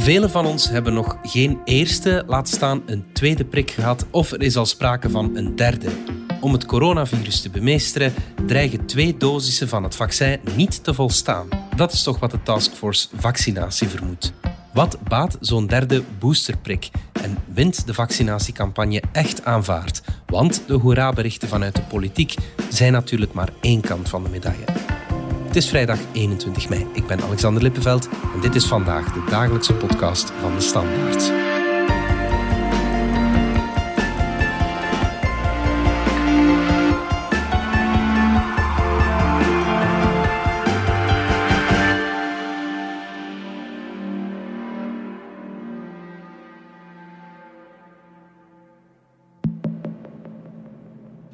Velen van ons hebben nog geen eerste, laat staan een tweede prik gehad of er is al sprake van een derde. Om het coronavirus te bemeesteren dreigen twee dosissen van het vaccin niet te volstaan. Dat is toch wat de taskforce vaccinatie vermoedt. Wat baat zo'n derde boosterprik? En wint de vaccinatiecampagne echt aanvaard? Want de hoera-berichten vanuit de politiek zijn natuurlijk maar één kant van de medaille. Het is vrijdag 21 mei. Ik ben Alexander Lippenveld en dit is vandaag de dagelijkse podcast van de Standaard.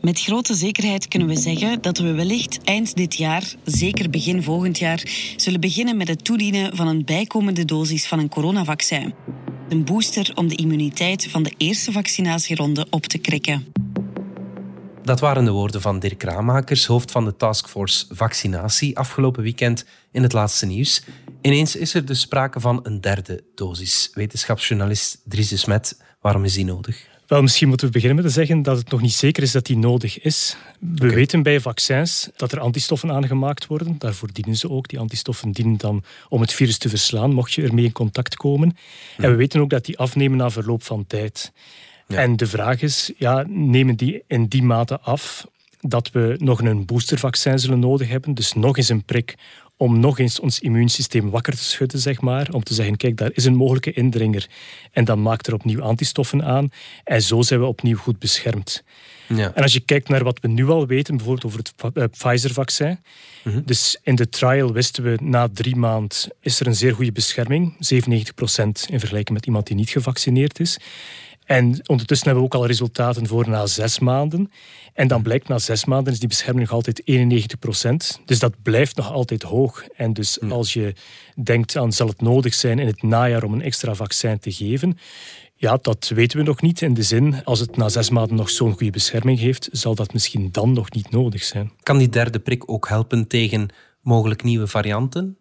Met grote zekerheid kunnen we zeggen dat we wellicht eind dit jaar, zeker begin volgend jaar, zullen beginnen met het toedienen van een bijkomende dosis van een coronavaccin. Een booster om de immuniteit van de eerste vaccinatieronde op te krikken. Dat waren de woorden van Dirk Raamakers, hoofd van de Taskforce Vaccinatie, afgelopen weekend in het laatste nieuws. Ineens is er dus sprake van een derde dosis. Wetenschapsjournalist Dries de Smet, waarom is die nodig? Wel, misschien moeten we beginnen met te zeggen dat het nog niet zeker is dat die nodig is. We weten bij vaccins dat er antistoffen aangemaakt worden. Daarvoor dienen ze ook. Die antistoffen dienen dan om het virus te verslaan, mocht je ermee in contact komen. En we weten ook dat die afnemen na verloop van tijd. En de vraag is, ja, nemen die in die mate af dat we nog een boostervaccin zullen nodig hebben, dus nog eens een prik om nog eens ons immuunsysteem wakker te schudden, zeg maar. Om te zeggen, kijk, daar is een mogelijke indringer. En dan maakt er opnieuw antistoffen aan. En zo zijn we opnieuw goed beschermd. Ja. En als je kijkt naar wat we nu al weten, bijvoorbeeld over het eh, Pfizer-vaccin. Mhm. Dus in de trial wisten we na drie maanden is er een zeer goede bescherming. 97% in vergelijking met iemand die niet gevaccineerd is. En ondertussen hebben we ook al resultaten voor na zes maanden. En dan blijkt na zes maanden is die bescherming nog altijd 91 procent. Dus dat blijft nog altijd hoog. En dus als je denkt aan zal het nodig zijn in het najaar om een extra vaccin te geven, ja, dat weten we nog niet. In de zin, als het na zes maanden nog zo'n goede bescherming heeft, zal dat misschien dan nog niet nodig zijn. Kan die derde prik ook helpen tegen mogelijk nieuwe varianten?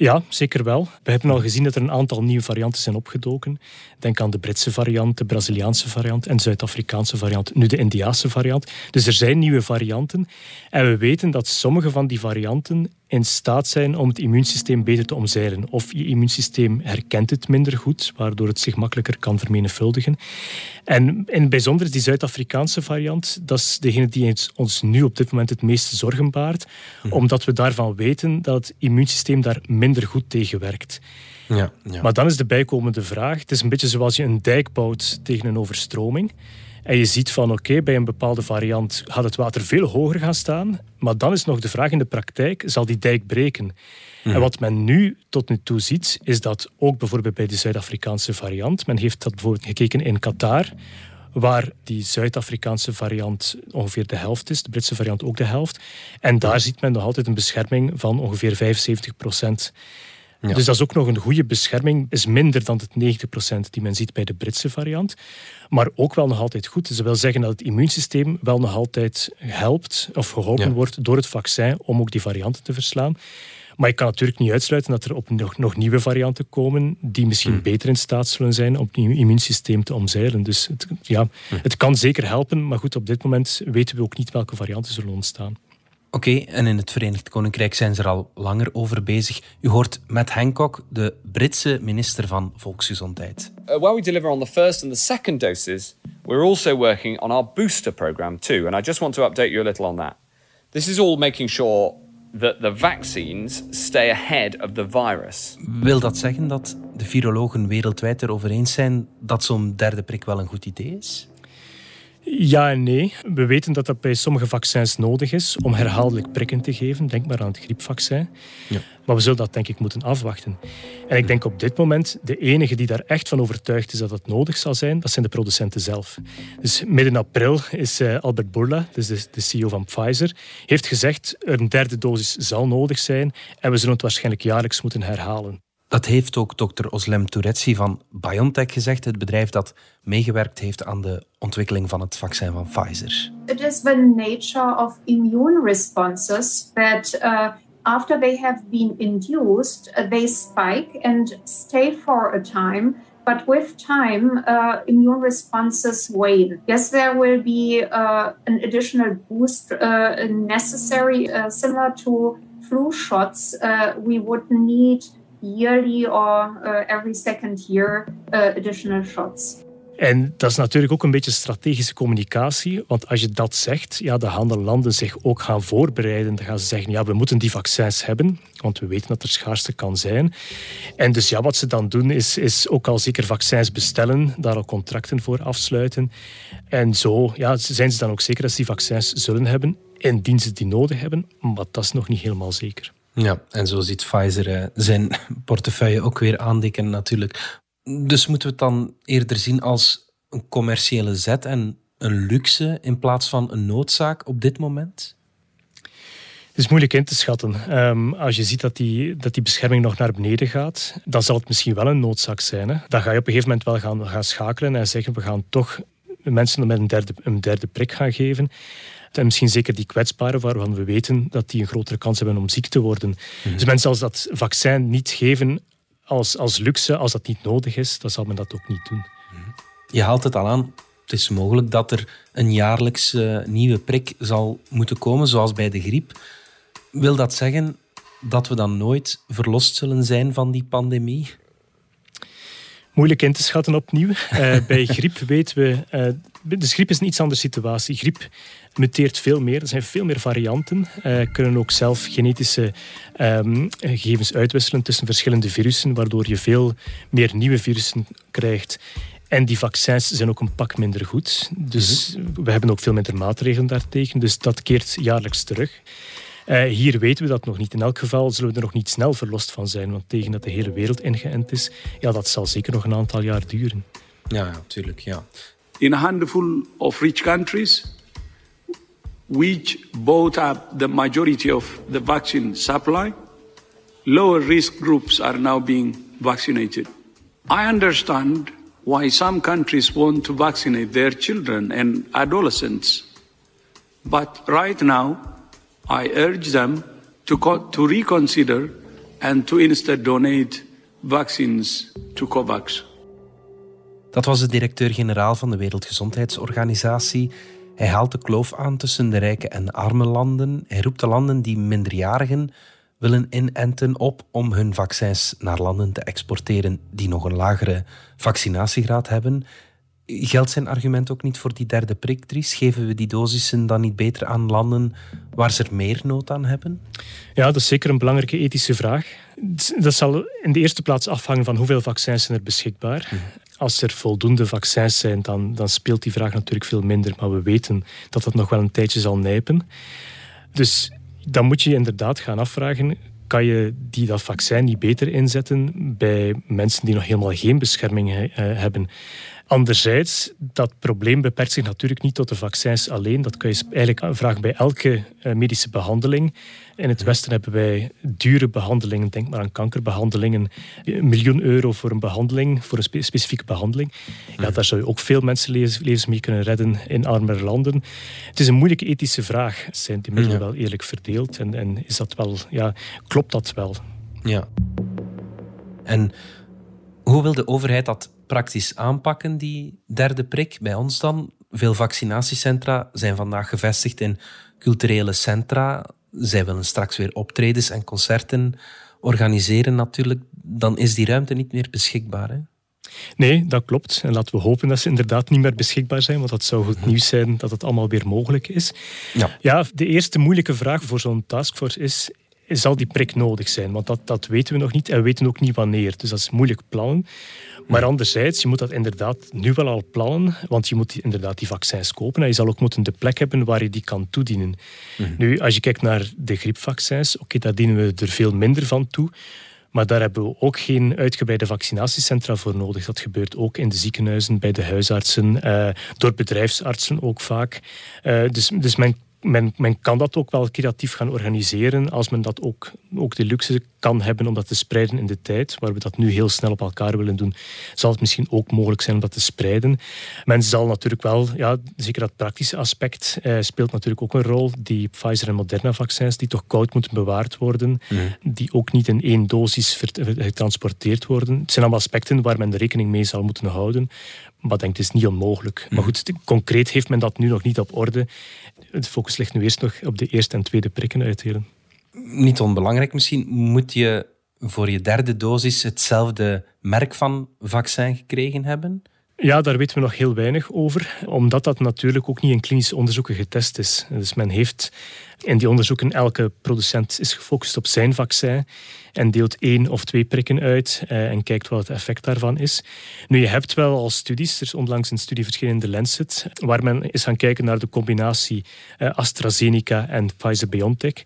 Ja, zeker wel. We hebben al gezien dat er een aantal nieuwe varianten zijn opgedoken. Denk aan de Britse variant, de Braziliaanse variant en Zuid-Afrikaanse variant. Nu de Indiaanse variant. Dus er zijn nieuwe varianten. En we weten dat sommige van die varianten in staat zijn om het immuunsysteem beter te omzeilen. Of je immuunsysteem herkent het minder goed, waardoor het zich makkelijker kan vermenigvuldigen. En in het bijzonder die Zuid-Afrikaanse variant, dat is degene die ons nu op dit moment het meeste zorgen baart, mhm. omdat we daarvan weten dat het immuunsysteem daar minder goed tegen werkt. Ja, ja. Maar dan is de bijkomende vraag, het is een beetje zoals je een dijk bouwt tegen een overstroming. En je ziet van oké, bij een bepaalde variant gaat het water veel hoger gaan staan. Maar dan is nog de vraag in de praktijk, zal die dijk breken? En mhm. wat men nu tot nu toe ziet, is dat ook bijvoorbeeld bij de Zuid-Afrikaanse variant, men heeft dat bijvoorbeeld gekeken in Qatar, waar die Zuid-Afrikaanse variant ongeveer de helft is, de Britse variant ook de helft. En daar ziet men nog altijd een bescherming van ongeveer 75 procent. Dus dat is ook nog een goede bescherming, is minder dan het 90% die men ziet bij de Britse variant. Maar ook wel nog altijd goed. Dus dat wil zeggen dat het immuunsysteem wel nog altijd helpt of geholpen wordt door het vaccin om ook die varianten te verslaan. Maar ik kan natuurlijk niet uitsluiten dat er op nog, nog nieuwe varianten komen die misschien hmm. beter in staat zullen zijn om het immuunsysteem te omzeilen. Dus het, ja, hmm. het kan zeker helpen, maar goed, op dit moment weten we ook niet welke varianten zullen ontstaan. Oké, en in het Verenigd Koninkrijk zijn ze er al langer over bezig. U hoort Matt Hancock, de Britse minister van Volksgezondheid. Uh, while we deliver on the first and the second doses, we're also working on our booster program too. And I just want to update you a little on that. This is all making sure that the vaccines stay ahead of the virus. Wil dat zeggen dat de virologen wereldwijd erover eens zijn dat zo'n derde prik wel een goed idee is? Ja en nee. We weten dat dat bij sommige vaccins nodig is om herhaaldelijk prikken te geven. Denk maar aan het griepvaccin. Ja. Maar we zullen dat denk ik moeten afwachten. En ik denk op dit moment, de enige die daar echt van overtuigd is dat het nodig zal zijn, dat zijn de producenten zelf. Dus midden april is uh, Albert Bourla, dus de, de, CEO van Pfizer, heeft gezegd een derde dosis zal nodig zijn en we zullen het waarschijnlijk jaarlijks moeten herhalen. Dat heeft ook dokter Oslem Touretsi van BioNTech gezegd, het bedrijf dat meegewerkt heeft aan de ontwikkeling van het vaccin van Pfizer. It is the nature of immune responses that uh, after they have been induced, uh, they spike and stay for a time. But with time, uh, immune responses wane. Yes, there will be uh, an additional boost necessary, similar to flu shots. We would need yearly or every second year additional shots. En dat is natuurlijk ook een beetje strategische communicatie. Want als je dat zegt, ja, de landen zich ook gaan voorbereiden. Dan gaan ze zeggen, ja, we moeten die vaccins hebben. Want we weten dat er schaarste kan zijn. En dus ja, wat ze dan doen, is, is ook al zeker vaccins bestellen. Daar al contracten voor afsluiten. En zo ja, zijn ze dan ook zeker dat ze die vaccins zullen hebben. Indien ze die nodig hebben. Maar dat is nog niet helemaal zeker. Ja, en zo ziet Pfizer eh, zijn portefeuille ook weer aandikken natuurlijk. Dus moeten we het dan eerder zien als een commerciële zet en een luxe in plaats van een noodzaak op dit moment? Het is moeilijk in te schatten. Ehm, als je ziet dat die, dat die bescherming nog naar beneden gaat, dan zal het misschien wel een noodzaak zijn. Hè? Dan ga je op een gegeven moment wel gaan, gaan schakelen en zeggen we gaan toch mensen met een derde, een derde prik gaan geven. En misschien zeker die kwetsbaren waarvan we weten dat die een grotere kans hebben om ziek te worden. Mhm. Dus men zal dat vaccin niet geven als, als luxe, als dat niet nodig is, dan zal men dat ook niet doen. Je haalt het al aan. Het is mogelijk dat er een jaarlijks uh, nieuwe prik zal moeten komen, zoals bij de griep. Wil dat zeggen dat we dan nooit verlost zullen zijn van die pandemie? Moeilijk in te schatten opnieuw. Uh, bij griep weten we. Uh, dus griep is een iets andere situatie. Griep muteert veel meer. Er zijn veel meer varianten. Uh, kunnen ook zelf genetische um, gegevens uitwisselen tussen verschillende virussen, waardoor je veel meer nieuwe virussen krijgt. En die vaccins zijn ook een pak minder goed. Dus mhm. we hebben ook veel minder maatregelen daartegen. Dus dat keert jaarlijks terug. Uh, hier weten we dat nog niet. In elk geval zullen we er nog niet snel verlost van zijn. Want tegen dat de hele wereld ingeënt is, ja, dat zal zeker nog een aantal jaar duren. Ja, natuurlijk. Ja. In a handful of rich countries, which bought up the majority of the vaccine supply, lower risk groups are now being vaccinated. I understand why some countries want to vaccinate their children and adolescents. But right now, I urge them to, to reconsider and to instead donate vaccines to COVAX. Dat was de directeur-generaal van de Wereldgezondheidsorganisatie. Hij haalt de kloof aan tussen de rijke en arme landen. Hij roept de landen die minderjarigen willen inenten op om hun vaccins naar landen te exporteren die nog een lagere vaccinatiegraad hebben. Geldt zijn argument ook niet voor die derde prik, Dries? Geven we die dosissen dan niet beter aan landen waar ze er meer nood aan hebben? Ja, dat is zeker een belangrijke ethische vraag. Dat zal in de eerste plaats afhangen van hoeveel vaccins zijn er beschikbaar. Mhm. Als er voldoende vaccins zijn, dan, dan speelt die vraag natuurlijk veel minder. Maar we weten dat dat nog wel een tijdje zal nijpen. Dus dan moet je je inderdaad gaan afvragen: kan je die, dat vaccin niet beter inzetten bij mensen die nog helemaal geen bescherming uh, hebben? Anderzijds, dat probleem beperkt zich natuurlijk niet tot de vaccins alleen. Dat kan je eigenlijk vragen bij elke eh, medische behandeling. In het Westen hebben wij dure behandelingen. Denk maar aan kankerbehandelingen. Een miljoen euro voor een behandeling, voor een specifieke behandeling. Ja, daar zou je ook veel mensenlevens mee kunnen redden in armere landen. Het is een moeilijke ethische vraag. Zijn die middelen wel eerlijk verdeeld? En, en is dat wel, ja, klopt dat wel? Ja. En hoe wil de overheid dat praktisch aanpakken, die derde prik? Bij ons dan? Veel vaccinatiecentra zijn vandaag gevestigd in culturele centra. Zij willen straks weer optredens en concerten organiseren natuurlijk. Dan is die ruimte niet meer beschikbaar. Hè? Nee, dat klopt. En laten we hopen dat ze inderdaad niet meer beschikbaar zijn, want dat zou goed nieuws zijn dat het allemaal weer mogelijk is. Ja, ja de eerste moeilijke vraag voor zo'n taskforce is zal die prik nodig zijn? Want dat, dat weten we nog niet en we weten ook niet wanneer. Dus dat is moeilijk plannen. Maar anderzijds, je moet dat inderdaad nu wel al plannen, want je moet inderdaad die vaccins kopen en je zal ook moeten de plek hebben waar je die kan toedienen. Mhm. Nu, als je kijkt naar de griepvaccins, oké, daar dienen we er veel minder van toe. Maar daar hebben we ook geen uitgebreide vaccinatiecentra voor nodig. Dat gebeurt ook in de ziekenhuizen, bij de huisartsen, uh, door bedrijfsartsen ook vaak. Uh, dus, dus men men, men kan dat ook wel creatief gaan organiseren als men dat ook, ook de luxe kan hebben om dat te spreiden in de tijd. Waar we dat nu heel snel op elkaar willen doen, zal het misschien ook mogelijk zijn om dat te spreiden. Men zal natuurlijk wel, ja, zeker dat praktische aspect eh, speelt natuurlijk ook een rol. Die Pfizer en Moderna vaccins die toch koud moeten bewaard worden, mhm. die ook niet in één dosis getransporteerd worden. Het zijn allemaal aspecten waar men rekening mee zal moeten houden. Maar ik denk, het is niet onmogelijk. Maar goed, concreet heeft men dat nu nog niet op orde. Het focus ligt nu eerst nog op de eerste en tweede prikken uitdelen. Niet onbelangrijk misschien, moet je voor je derde dosis hetzelfde merk van vaccin gekregen hebben? Ja, daar weten we nog heel weinig over, omdat dat natuurlijk ook niet in klinische onderzoeken getest is. Dus men heeft in die onderzoeken, elke producent is gefocust op zijn vaccin en deelt één of twee prikken uit eh, en kijkt wat het effect daarvan is. Nu, je hebt wel al studies, er is onlangs een studie verschenen in Lancet, waar men is gaan kijken naar de combinatie eh, AstraZeneca en Pfizer-BioNTech.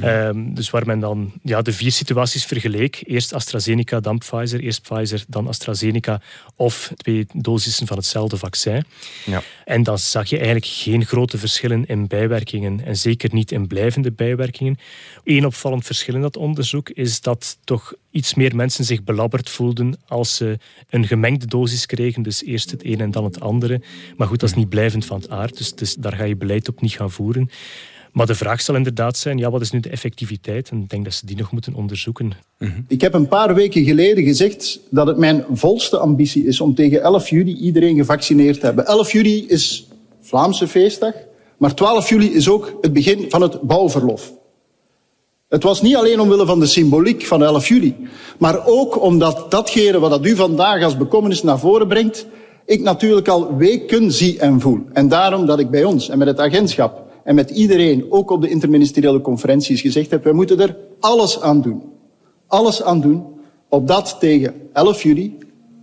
Ehm, dus waar men dan ja, de vier situaties vergeleek. Eerst AstraZeneca, dan Pfizer. Eerst Pfizer, dan AstraZeneca. Of twee dosissen van hetzelfde vaccin. Ja. En dan zag je eigenlijk geen grote verschillen in bijwerkingen. En zeker niet in blijvende bijwerkingen. Eén opvallend verschil in dat onderzoek is dat toch iets meer mensen zich belabberd voelden als ze een gemengde dosis kregen. Dus eerst het een en dan het andere. Maar goed, dat is niet blijvend van het aard. Dus, dus daar ga je beleid op niet gaan voeren. Maar de vraag zal inderdaad zijn, ja, wat is nu de effectiviteit? En ik denk dat ze die nog moeten onderzoeken. Mhm. Ik heb een paar weken geleden gezegd dat het mijn volste ambitie is om tegen 11 juli iedereen gevaccineerd te hebben. 11 juli is Vlaamse feestdag, maar 12 juli is ook het begin van het bouwverlof. Het was niet alleen omwille van de symboliek van 11 juli, maar ook omdat datgene wat dat u vandaag als bekommernis naar voren brengt, ik natuurlijk al weken zie en voel. En daarom dat ik bij ons en met het agentschap en met iedereen, ook op de interministeriële conferenties, gezegd heb, wij moeten er alles aan doen. Alles aan doen, opdat tegen 11 juli,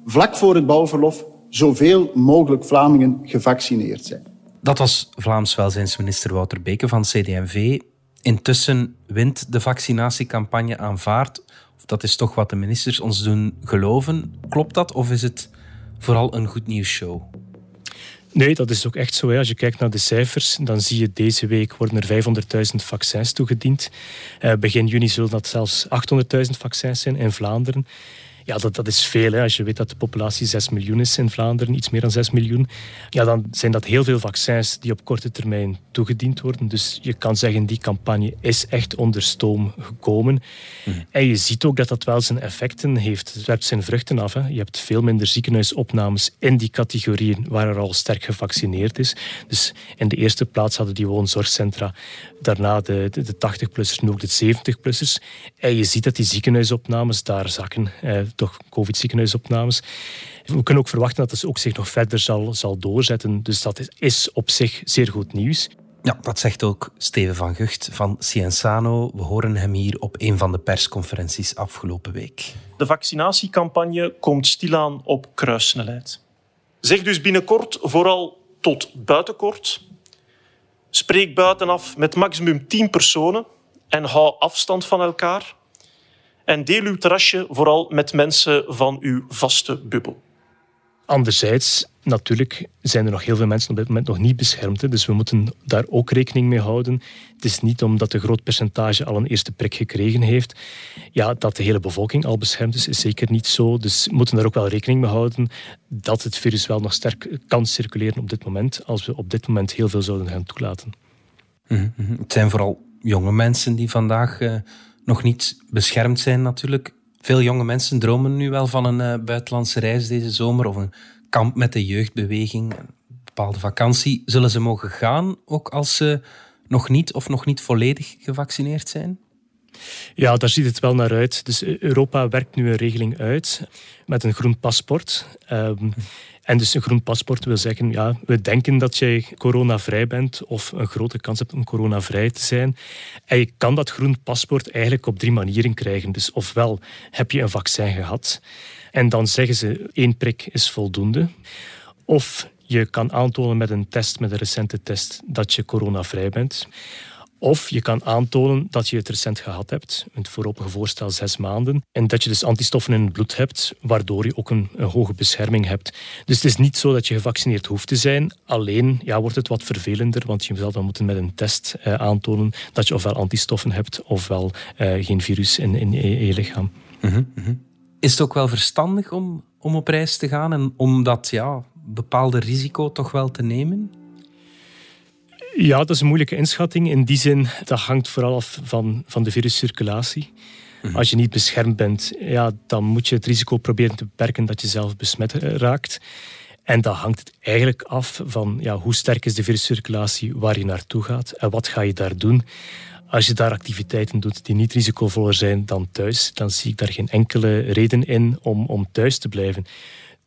vlak voor het bouwverlof, zoveel mogelijk Vlamingen gevaccineerd zijn. Dat was Vlaams welzijnsminister Wouter Beke van CD&V. Intussen wint de vaccinatiecampagne aanvaard. Of dat is toch wat de ministers ons doen geloven. Klopt dat of is het vooral een goed nieuws show? Nee, dat is ook echt zo. Hè. Als je kijkt naar de cijfers, dan zie je deze week worden er 500.000 vaccins toegediend. Uh, begin juni zullen dat zelfs 800.000 vaccins zijn in Vlaanderen. Ja, dat, dat is veel. Hè. Als je weet dat de populatie 6 miljoen is in Vlaanderen, iets meer dan 6 miljoen, ja, dan zijn dat heel veel vaccins die op korte termijn toegediend worden. Dus je kan zeggen, die campagne is echt onder stoom gekomen. Mhm. En je ziet ook dat dat wel zijn effecten heeft. Het werpt zijn vruchten af. Hè. Je hebt veel minder ziekenhuisopnames in die categorieën waar er al sterk gevaccineerd is. Dus in de eerste plaats hadden die woonzorgcentra, daarna de, de, de 80-plussers, nu ook de 70-plussers. En je ziet dat die ziekenhuisopnames daar zakken. Eh, toch COVID-ziekenhuisopnames. We kunnen ook verwachten dat het ook zich nog verder zal, zal doorzetten. Dus dat is, is op zich zeer goed nieuws. Ja, dat zegt ook Steven van Gucht van Cienzano. We horen hem hier op een van de persconferenties afgelopen week. De vaccinatiecampagne komt stilaan op kruissnelheid. Zeg dus binnenkort vooral tot buitenkort. Spreek buitenaf met maximum 10 personen en hou afstand van elkaar. En deel uw terrasje vooral met mensen van uw vaste bubbel. Anderzijds, natuurlijk zijn er nog heel veel mensen op dit moment nog niet beschermd. Dus we moeten daar ook rekening mee houden. Het is niet omdat een groot percentage al een eerste prik gekregen heeft, ja, dat de hele bevolking al beschermd is. is zeker niet zo. Dus we moeten daar ook wel rekening mee houden dat het virus wel nog sterk kan circuleren op dit moment, als we op dit moment heel veel zouden gaan toelaten. Mm Het zijn vooral jonge mensen die vandaag uh, nog niet beschermd zijn natuurlijk. Veel jonge mensen dromen nu wel van een uh, buitenlandse reis deze zomer of een kamp met de jeugdbeweging, een bepaalde vakantie. Zullen ze mogen gaan, ook als ze nog niet of nog niet volledig gevaccineerd zijn? Ja, daar ziet het wel naar uit. Dus Europa werkt nu een regeling uit met een groen paspoort. Um, en dus een groen paspoort wil zeggen, ja, we denken dat jij coronavrij bent of een grote kans hebt om coronavrij te zijn. En je kan dat groen paspoort eigenlijk op drie manieren krijgen. Dus ofwel heb je een vaccin gehad en dan zeggen ze één prik is voldoende. Of je kan aantonen met een test, met een recente test, dat je coronavrij bent. Of je kan aantonen dat je het recent gehad hebt, het voorlopige voorstel zes maanden, en dat je dus antistoffen in het bloed hebt, waardoor je ook een, een, hoge bescherming hebt. Dus het is niet zo dat je gevaccineerd hoeft te zijn, alleen ja, wordt het wat vervelender, want je zal dan moeten met een test eh, aantonen dat je ofwel antistoffen hebt, ofwel eh, geen virus in, in je, lichaam. Mhm, mhm. Is het ook wel verstandig om, om op reis te gaan en om dat ja, bepaalde risico toch wel te nemen? Ja, dat is een moeilijke inschatting. In die zin, dat hangt vooral af van, van de viruscirculatie. Mhm. Als je niet beschermd bent, ja, dan moet je het risico proberen te beperken dat je zelf besmet raakt. En dan hangt het eigenlijk af van ja, hoe sterk is de viruscirculatie waar je naartoe gaat en wat ga je daar doen. Als je daar activiteiten doet die niet risicovoller zijn dan thuis, dan zie ik daar geen enkele reden in om, om thuis te blijven.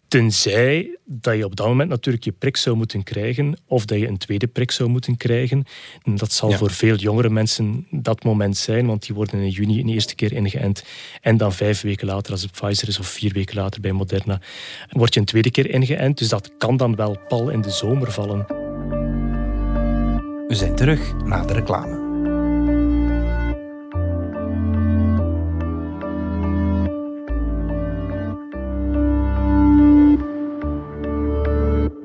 Tenzij dat je op dat moment natuurlijk je prik zou moeten krijgen, of dat je een tweede prik zou moeten krijgen. En dat zal voor veel jongere mensen dat moment zijn, want die worden in juni een eerste keer ingeënt. En dan vijf weken later, als het Pfizer is, of vier weken later bij Moderna, word je een tweede keer ingeënt. Dus dat kan dan wel pal in de zomer vallen. We zijn terug na de reclame.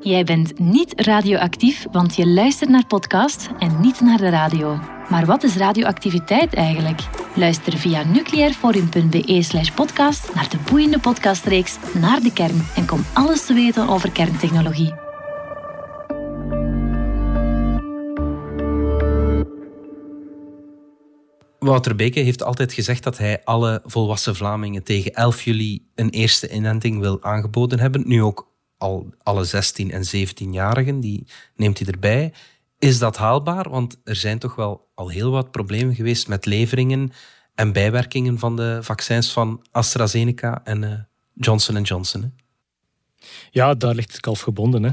Jij bent niet radioactief, want je luistert naar podcast en niet naar de radio. Maar wat is radioactiviteit eigenlijk? Luister via nucleairforum.be podcast naar de boeiende podcastreeks Naar de Kern en kom alles te weten over kerntechnologie. Wouter Beke heeft altijd gezegd dat hij alle volwassen Vlamingen tegen 11 juli een eerste inenting wil aangeboden hebben. Nu ook al alle 16 en 17-jarigen, die neemt hij erbij. Is dat haalbaar? Want er zijn toch wel al heel wat problemen geweest met leveringen en bijwerkingen van de vaccins van AstraZeneca en uh, Johnson Johnson. Hè? Ja, daar ligt het kalf gebonden. Hè.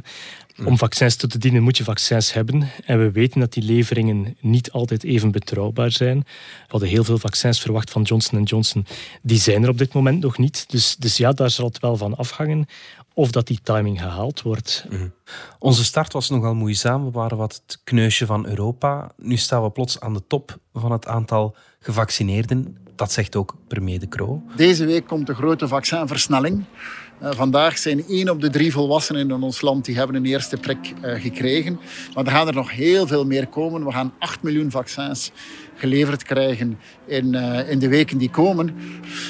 Om mm. vaccins toe te dienen moet je vaccins hebben. En we weten dat die leveringen niet altijd even betrouwbaar zijn. We hadden heel veel vaccins verwacht van Johnson Johnson. Die zijn er op dit moment nog niet. Dus, dus ja, daar zal het wel van afhangen of dat die timing gehaald wordt. Mhm. Onze start was nogal moeizaam. We waren wat het kneusje van Europa. Nu staan we plots aan de top van het aantal gevaccineerden. Dat zegt ook premier De Croo. Deze week komt de grote vaccinversnelling. Uh, vandaag zijn één op de drie volwassenen in ons land die hebben een eerste prik uh, gekregen. Maar er gaan er nog heel veel meer komen. We gaan 8 miljoen vaccins geleverd krijgen in, uh, in de weken die komen.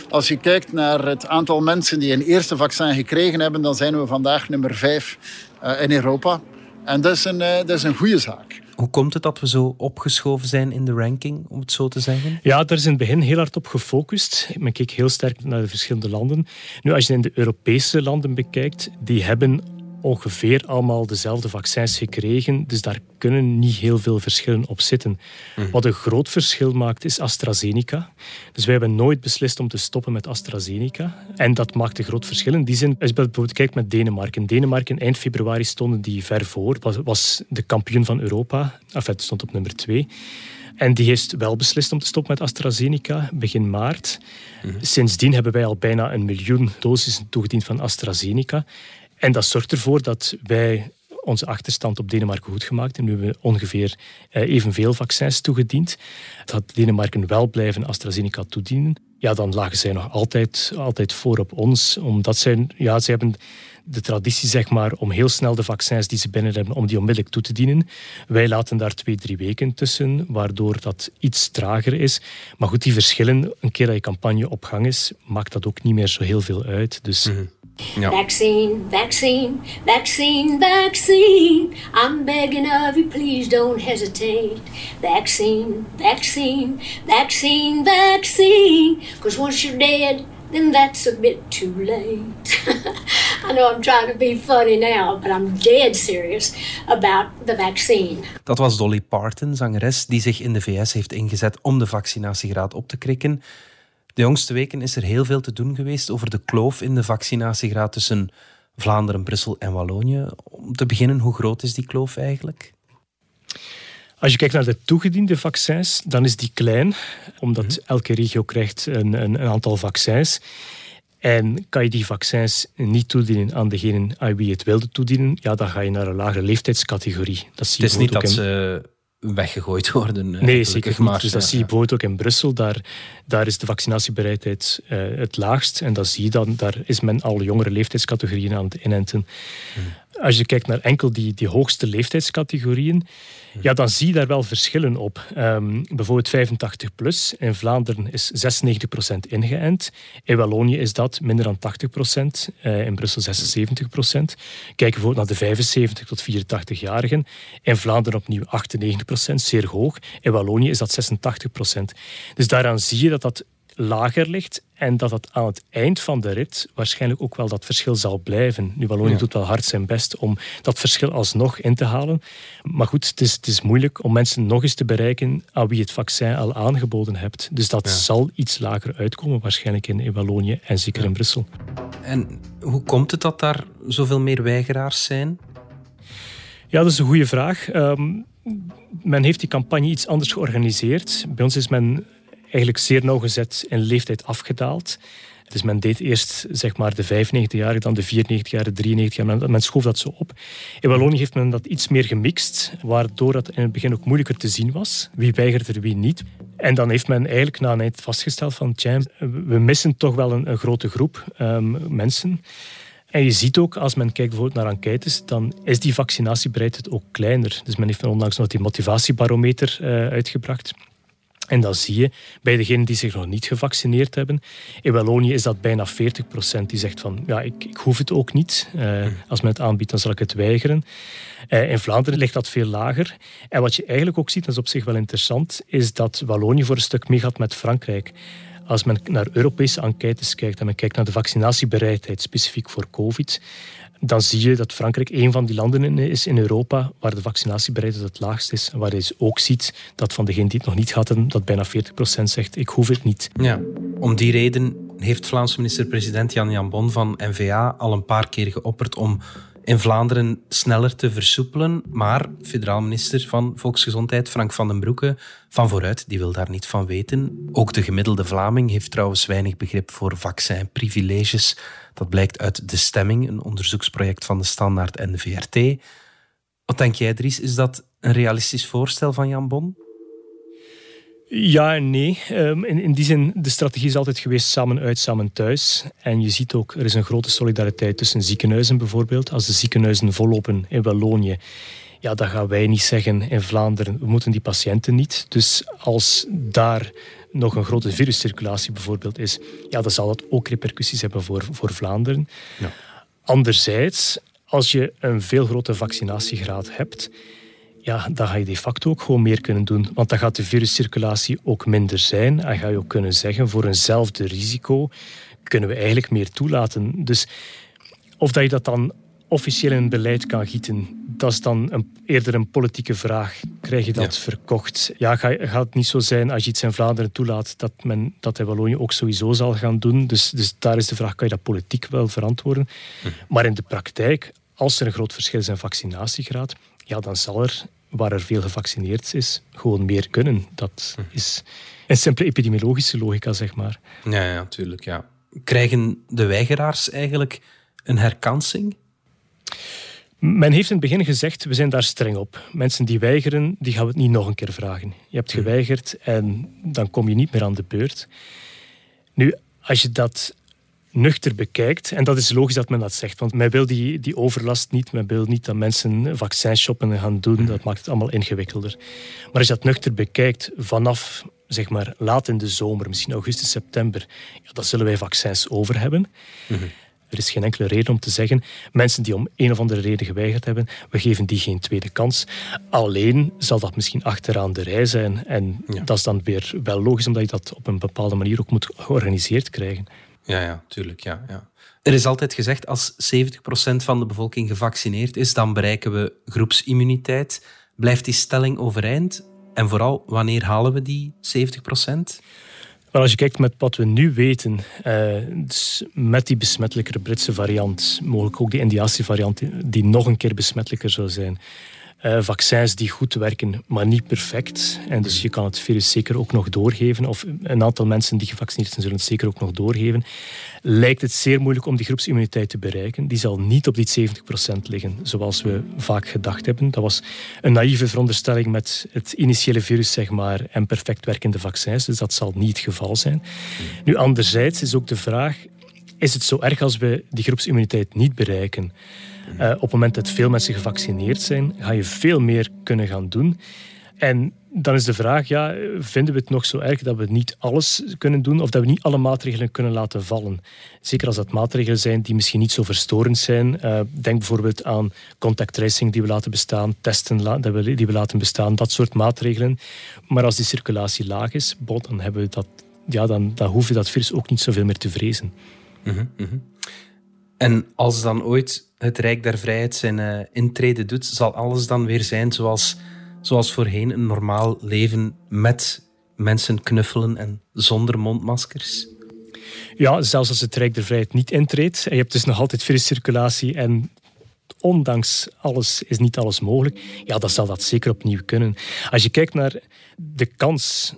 Als je kijkt naar het aantal mensen die een eerste vaccin gekregen hebben, dan zijn we vandaag nummer 5 uh, in Europa. En dat is een, dat is een goede zaak. Hoe komt het dat we zo opgeschoven zijn in de ranking, om het zo te zeggen? Ja, daar is in het begin heel hard op gefocust. Men keek heel sterk naar de verschillende landen. Nu, als je in de Europese landen bekijkt, die hebben ongeveer allemaal dezelfde vaccins gekregen. Dus daar kunnen niet heel veel verschillen op zitten. Mhm. Wat een groot verschil maakt, is AstraZeneca. Dus wij hebben nooit beslist om te stoppen met AstraZeneca. En dat maakt een groot verschil. In die zin, als je bijvoorbeeld kijkt met Denemarken. Denemarken, eind februari stonden die ver voor. Was, was de kampioen van Europa. Enfin, stond op nummer twee. En die heeft wel beslist om te stoppen met AstraZeneca begin maart. Mhm. Sindsdien hebben wij al bijna een miljoen dosissen toegediend van AstraZeneca. En dat zorgt ervoor dat wij onze achterstand op Denemarken goed gemaakt. En nu hebben we ongeveer eh, evenveel vaccins toegediend. Dat Denemarken wel blijven AstraZeneca toedienen. Ja, dan lagen zij nog altijd, altijd voor op ons. Omdat zij, ja, zij hebben de traditie zeg maar, om heel snel de vaccins die ze binnen hebben, om die onmiddellijk toe te dienen. Wij laten daar twee, drie weken tussen, waardoor dat iets trager is. Maar goed, die verschillen, een keer dat je campagne op gang is, maakt dat ook niet meer zo heel veel uit. Dus... Mhm. Ja. Vaccine, vaccine, vaccine, vaccine. I'm begging of you, please don't hesitate. Vaccine, vaccine, vaccine, vaccine. Because once you're dead, then that's a bit too late. I know I'm trying to be funny now, but I'm dead serious about the vaccine. Dat was Dolly Parton, zangeres die zich in de VS heeft ingezet om de vaccinatiegraad op te krikken. De jongste weken is er heel veel te doen geweest over de kloof in de vaccinatiegraad tussen Vlaanderen, Brussel en Wallonië. Om te beginnen, hoe groot is die kloof eigenlijk? Als je kijkt naar de toegediende vaccins, dan is die klein, omdat mhm. elke regio krijgt een, een, een, aantal vaccins. En kan je die vaccins niet toedienen aan degene aan wie je het wilde toedienen, ja, dan ga je naar een lagere leeftijdscategorie. Dat zie het is niet dat ze weggegooid worden. Nee, zeker niet. Maar, dus dat zie je bijvoorbeeld ook in Brussel. Daar, daar is de vaccinatiebereidheid uh, het laagst. En dat zie je dan. Daar is men al jongere leeftijdscategorieën aan het inenten. Hmm. Als je kijkt naar enkel die, die hoogste leeftijdscategorieën, ja, dan zie je daar wel verschillen op. Um, bijvoorbeeld 85 plus. In Vlaanderen is 96% ingeënt. In Wallonië is dat minder dan 80%. Uh, eh, in Brussel 76%. Kijk bijvoorbeeld naar de 75 tot 84-jarigen. In Vlaanderen opnieuw 98%, zeer hoog. In Wallonië is dat 86%. Dus daaraan zie je dat dat lager ligt en dat het aan het eind van de rit waarschijnlijk ook wel dat verschil zal blijven. Nu, Wallonië doet wel hard zijn best om dat verschil alsnog in te halen. Maar goed, het is, het is moeilijk om mensen nog eens te bereiken aan wie het vaccin al aangeboden hebt. Dus dat zal iets lager uitkomen waarschijnlijk in, in Wallonië en zeker in Brussel. En hoe komt het dat daar zoveel meer weigeraars zijn? Ja, dat is een goede vraag. Ehm, men heeft die campagne iets anders georganiseerd. Bij ons is men eigenlijk zeer nauwgezet in leeftijd afgedaald. Dus men deed eerst zeg maar, de 95-jarigen, dan de 94-jarigen, 93 jaar. Men schoof dat zo op. In Wallonië heeft men dat iets meer gemixt, waardoor het in het begin ook moeilijker te zien was. Wie weigert er, wie niet. En dan heeft men eigenlijk na een eind vastgesteld van... Tja, we missen toch wel een, grote groep um, mensen. En je ziet ook, als men kijkt bijvoorbeeld naar enquêtes, dan is die vaccinatiebereidheid ook kleiner. Dus men heeft onlangs nog die motivatiebarometer uh, uitgebracht. En dat zie je bij degenen die zich nog niet gevaccineerd hebben. In Wallonië is dat bijna 40 procent die zegt van ja, ik, ik hoef het ook niet. Uh, als men het aanbiedt, dan zal ik het weigeren. Uh, in Vlaanderen ligt dat veel lager. En wat je eigenlijk ook ziet, dat is op zich wel interessant, is dat Wallonië voor een stuk meegaat met Frankrijk. Als men naar Europese enquêtes kijkt en men kijkt naar de vaccinatiebereidheid specifiek voor COVID, dan zie je dat Frankrijk een van die landen is in Europa waar de vaccinatiebereidheid het laagst is. Waar je dus ook ziet dat van degenen die het nog niet hadden, dat bijna 40% zegt ik hoef het niet. Ja, om die reden heeft Vlaamse minister-president Jan Jambon van NVA al een paar keer geopperd om in Vlaanderen sneller te versoepelen. Maar federaal minister van Volksgezondheid, Frank van den Broeke, van vooruit, die wil daar niet van weten. Ook de gemiddelde Vlaming heeft trouwens weinig begrip voor vaccinprivileges. Dat blijkt uit De Stemming, een onderzoeksproject van de Standaard en de VRT. Wat denk jij, Dries? Is dat een realistisch voorstel van Jan Bon? Ja en nee. Ehm, in, in die zin, de strategie is altijd geweest samen uit, samen thuis. En je ziet ook, er is een grote solidariteit tussen ziekenhuizen bijvoorbeeld. Als de ziekenhuizen vollopen in Wallonië, ja, dan gaan wij niet zeggen in Vlaanderen, we moeten die patiënten niet. Dus als daar nog een grote viruscirculatie bijvoorbeeld is, ja, dan zal dat ook repercussies hebben voor, voor Vlaanderen. Ja. Anderzijds, als je een veel grotere vaccinatiegraad hebt, ja, dan ga je de facto ook gewoon meer kunnen doen. Want dan gaat de viruscirculatie ook minder zijn. En ga je ook kunnen zeggen, voor eenzelfde risico kunnen we eigenlijk meer toelaten. Dus of dat je dat dan officieel in beleid kan gieten, dat is dan een, eerder een politieke vraag. Krijg je dat verkocht? Ja, gaat het niet zo zijn als je iets in Vlaanderen toelaat, dat men dat in Wallonië ook sowieso zal gaan doen? Dus, dus daar is de vraag, kan je dat politiek wel verantwoorden? Hm. Maar in de praktijk, als er een groot verschil is in vaccinatiegraad, ja, dan zal er waar er veel gevaccineerd is, gewoon meer kunnen. Dat is een simpele epidemiologische logica, zeg maar. Ja, natuurlijk. Ja. Krijgen de weigeraars eigenlijk een herkansing? Men heeft in het begin gezegd, we zijn daar streng op. Mensen die weigeren, die gaan we het niet nog een keer vragen. Je hebt hm. geweigerd en dan kom je niet meer aan de beurt. Nu, als je dat nuchter bekijkt. En dat is logisch dat men dat zegt, want men wil die, die overlast niet. Men wil niet dat mensen vaccinshoppen gaan doen. Dat maakt het allemaal ingewikkelder. Maar als je dat nuchter bekijkt vanaf zeg maar, laat in de zomer, misschien augustus, september, ja, dan zullen wij vaccins over hebben. Mhm. Er is geen enkele reden om te zeggen, mensen die om een of andere reden geweigerd hebben, we geven die geen tweede kans. Alleen zal dat misschien achteraan de rij zijn. En dat is dan weer wel logisch, omdat je dat op een bepaalde manier ook moet georganiseerd krijgen. Ja, ja, tuurlijk. Ja, ja. Er is altijd gezegd, als 70% van de bevolking gevaccineerd is, dan bereiken we groepsimmuniteit. Blijft die stelling overeind? En vooral, wanneer halen we die 70%? Wel, als je kijkt met wat we nu weten, eh, dus met die besmettelijkere Britse variant, mogelijk ook die Indiase variant, die nog een keer besmettelijker zou zijn, Uh, vaccins die goed werken, maar niet perfect. En dus je kan het virus zeker ook nog doorgeven. Of een aantal mensen die gevaccineerd zijn, zullen het zeker ook nog doorgeven. Lijkt het zeer moeilijk om die groepsimmuniteit te bereiken. Die zal niet op die 70% liggen, zoals we vaak gedacht hebben. Dat was een naïeve veronderstelling met het initiële virus, zeg maar, en perfect werkende vaccins. Dus dat zal niet het geval zijn. Nu, anderzijds is ook de vraag: is het zo erg als we die groepsimmuniteit niet bereiken? Uh, op het moment dat veel mensen gevaccineerd zijn, ga je veel meer kunnen gaan doen. En dan is de vraag, ja, vinden we het nog zo erg dat we niet alles kunnen doen of dat we niet alle maatregelen kunnen laten vallen? Zeker als dat maatregelen zijn die misschien niet zo verstorend zijn. Uh, denk bijvoorbeeld aan contact tracing die we laten bestaan, testen die we laten bestaan, dat soort maatregelen. Maar als die circulatie laag is, dan, hebben we dat, ja, dan, dan hoef je dat virus ook niet zoveel meer te vrezen. Mm -hmm. En als dan ooit het Rijk der Vrijheid zijn uh, intrede doet, zal alles dan weer zijn zoals, zoals voorheen een normaal leven met mensen knuffelen en zonder mondmaskers? Ja, zelfs als het Rijk der Vrijheid niet intreedt. En je hebt dus nog altijd viruscirculatie en ondanks alles is niet alles mogelijk. Ja, dan zal dat zeker opnieuw kunnen. Als je kijkt naar de kans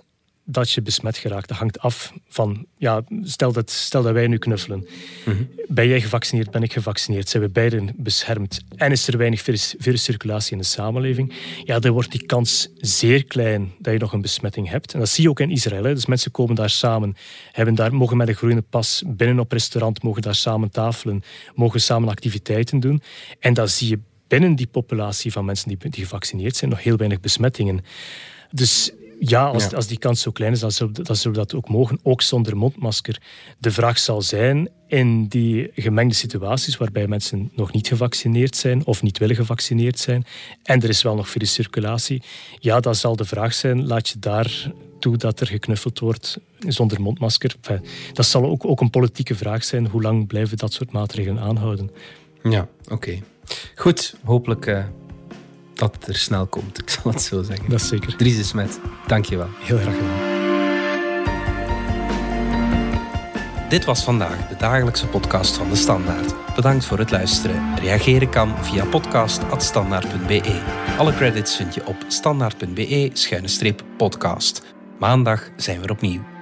dat je besmet geraakt. Dat hangt af van, ja, stel dat, stel dat wij nu knuffelen. Mhm. Ben jij gevaccineerd, ben ik gevaccineerd, zijn we beiden beschermd en is er weinig virus, viruscirculatie in de samenleving, ja, dan wordt die kans zeer klein dat je nog een besmetting hebt. En dat zie je ook in Israël. Hè. Dus mensen komen daar samen, hebben daar, mogen met een groene pas binnen op restaurant, mogen daar samen tafelen, mogen samen activiteiten doen. En dan zie je binnen die populatie van mensen die, die gevaccineerd zijn nog heel weinig besmettingen. Dus ja, als, als die kans zo klein is, dan zullen, dan zullen we dat ook mogen, ook zonder mondmasker. De vraag zal zijn, in die gemengde situaties waarbij mensen nog niet gevaccineerd zijn of niet willen gevaccineerd zijn, en er is wel nog viruscirculatie, ja, dan zal de vraag zijn, laat je daar toe dat er geknuffeld wordt zonder mondmasker? dat zal ook, ook een politieke vraag zijn, hoe lang blijven dat soort maatregelen aanhouden? Ja, oké. Goed, hopelijk... Uh dat het er snel komt, ik zal het zo zeggen. Dat is zeker. Dries de Smet, dank je wel. Heel graag gedaan. Dit was vandaag de dagelijkse podcast van De Standaard. Bedankt voor het luisteren. Reageren kan via podcast.standaard.be. Alle credits vind je op standaard.be-podcast. Maandag zijn we er opnieuw.